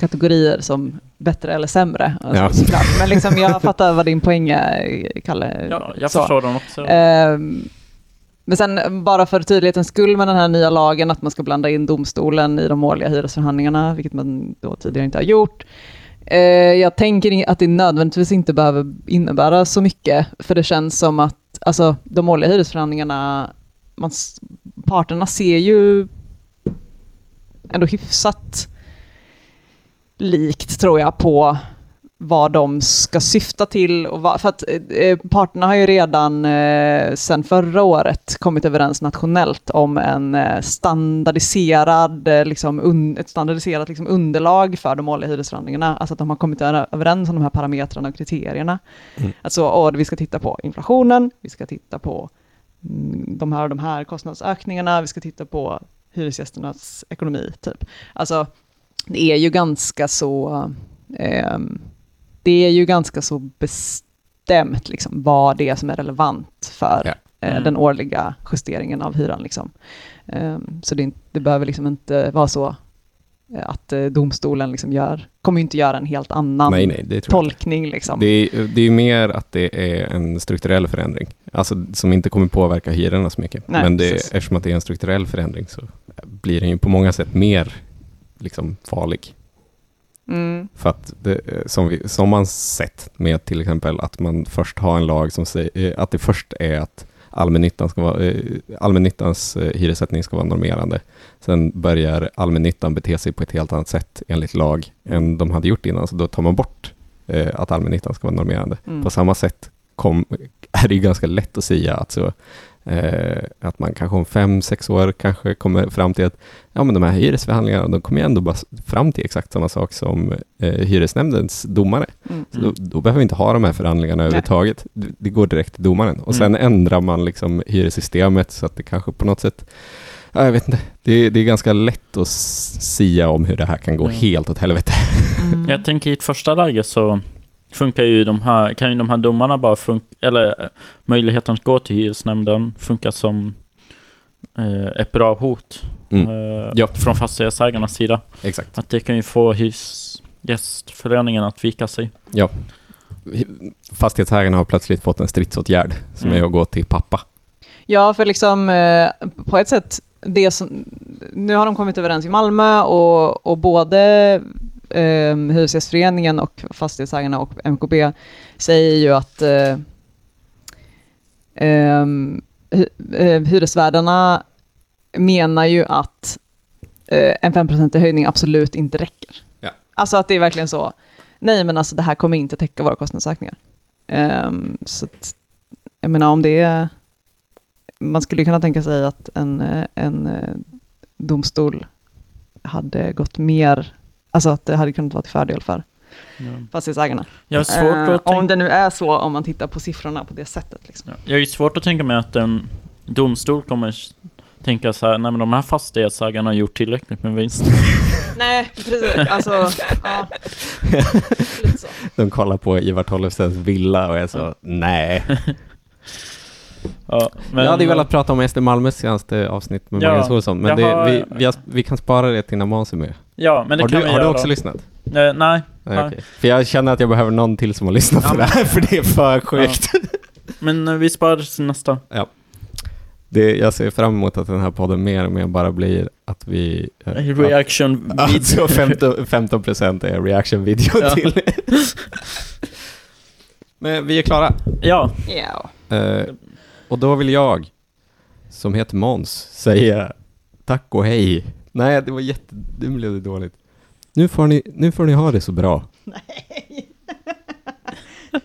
kategorier som bättre eller sämre. Alltså,
Ja.
såklart. Men liksom, jag fattar vad din poäng är, Kalle.
ja, jag
Så.
förstår den också.
Ehm, men sen bara för tydlighetens skull med den här nya lagen att man ska blanda in domstolen i de årliga hyresförhandlingarna, vilket man då tidigare inte har gjort. Eh, jag tänker att det nödvändigtvis inte behöver innebära så mycket, för det känns som att alltså, de årliga hyresförhandlingarna, man, parterna ser ju ändå hyfsat likt, tror jag, på vad de ska syfta till. Och vad, för att eh, parterna har ju redan eh, sedan förra året kommit överens nationellt om en eh, standardiserad, eh, liksom un, ett standardiserat liksom, underlag för de årliga hyresförhandlingarna. Alltså att de har kommit över- överens om de här parametrarna och kriterierna.
Mm.
Alltså, åh, vi ska titta på inflationen, vi ska titta på mm, de här och de här kostnadsökningarna, vi ska titta på hyresgästernas ekonomi, typ. Alltså, det är ju ganska så... ehm, det är ju ganska så bestämt liksom, vad det är som är relevant för
Ja.
eh,
Mm.
den årliga justeringen av hyran. Liksom. Ehm, så det, inte- det behöver liksom inte vara så eh, att eh, domstolen liksom gör, kommer ju inte göra en helt annan
Nej, nej,
tolkning. Liksom.
Det är, det är mer att det är en strukturell förändring. Alltså som inte kommer påverka hyrorna så mycket.
Nej,
Men det,
precis.
eftersom att det är en strukturell förändring så blir den ju på många sätt mer liksom, farlig.
Mm.
För att det, eh, som, vi, som man sett med till exempel att man först har en lag som säger eh, att det först är att allmännyttan ska vara, eh, allmännyttans hyressättning ska vara normerande. Sen börjar allmännyttan bete sig på ett helt annat sätt enligt lag än de hade gjort innan. Så då tar man bort att allmännyttan ska vara normerande.
Mm.
På samma sätt kom, (laughs) är det ganska lätt att säga att, så, eh, att man kanske om fem, sex år kanske kommer fram till att ja, men de här hyresförhandlingarna, de kommer ju ändå bara fram till exakt samma sak som eh, hyresnämndens domare.
Mm.
Så då, då behöver vi inte ha de här förhandlingarna överhuvudtaget. Det, det går direkt till domaren. Och sen
Mm.
ändrar man liksom hyressystemet så att det kanske på något sätt Ja, jag vet inte. Det, det är ganska lätt att sia om hur det här kan gå
Ja.
helt åt helvete.
Mm.
Jag tänker i ett första läge så funkar ju de här, kan ju de här domarna bara funka, eller eh, möjligheten att gå till hyresnämnden funka som eh, ett bra hot
Mm.
eh,
Ja.
från fastighetsägarnas sida.
Exakt.
Att det kan ju få hyresgästföreningen att vika sig.
Fastighetsägarna har plötsligt fått en stridsåtgärd som
Mm.
är att gå till pappa.
Ja, för liksom eh, på ett sätt, det som, nu har de kommit överens i Malmö och, och både eh, Hyresgästföreningen och Fastighetsägarna och MKB säger ju att eh, ehm, eh, hyresvärdarna menar ju att eh, en 5% höjning absolut inte räcker.
Ja.
Alltså att det är verkligen så, nej men alltså det här kommer inte täcka våra kostnadsökningar. Ehm, så att, jag menar om det är man skulle kunna tänka sig att en, eh, en eh, domstol hade gått mer, alltså att det hade kunnat vara till fördel för fastighetsägarna.
Jag har svårt
Eh,
att
om det nu är så, om man tittar på siffrorna på det sättet. Liksom.
Ja, Jag har ju svårt att tänka mig att en domstol kommer tänka så här, nej men de här fastighetsägarna har gjort tillräckligt med vinst. (laughs)
Nej, precis. Alltså, ja. (laughs) Lite så.
De kollar på Ivar Tollefsens villa och är så, nej. (laughs)
Ja, men,
jag hade ju velat prata om SD Malmös senaste avsnitt med
Ja,
Magnus Olsson, men det,
har-
vi, vi, har, vi kan spara det till när Måns är med.
Ja, men det
har
kan
du,
vi
har du
göra.
också lyssnat?
Eh, nej.
Nej,
Nej.
okej. För jag känner att jag behöver någon till som har lyssnat
Ja,
på det här, för det är för sjukt.
Men eh, vi sparar det till nästa.
Det, jag ser fram emot att den här podden mer och mer bara blir att vi... eh,
Reaction
att- Alltså 15, 15% är reaction video
Ja.
till. (laughs) Men vi är klara.
Ja,
Ja.
Eh, och då vill jag, som heter Måns, säga tack och hej. Nej, det var jätte... Nu blev det dåligt. Nu får ni, nu får ni ha det så bra.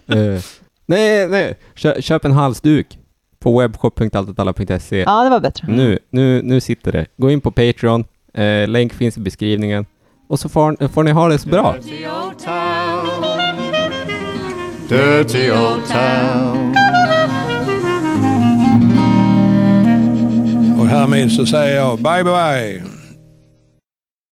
Nej. nej, nej. Kö, köp en halsduk på webbshop.alltitalla.se.
ja, det var bättre.
Nu, nu, nu sitter det. Gå in på Patreon. Eh, länk finns i beskrivningen. Och så får, får ni ha det så bra.
Dirty old town. Dirty old town.
Och härmed så säger jag bye bye.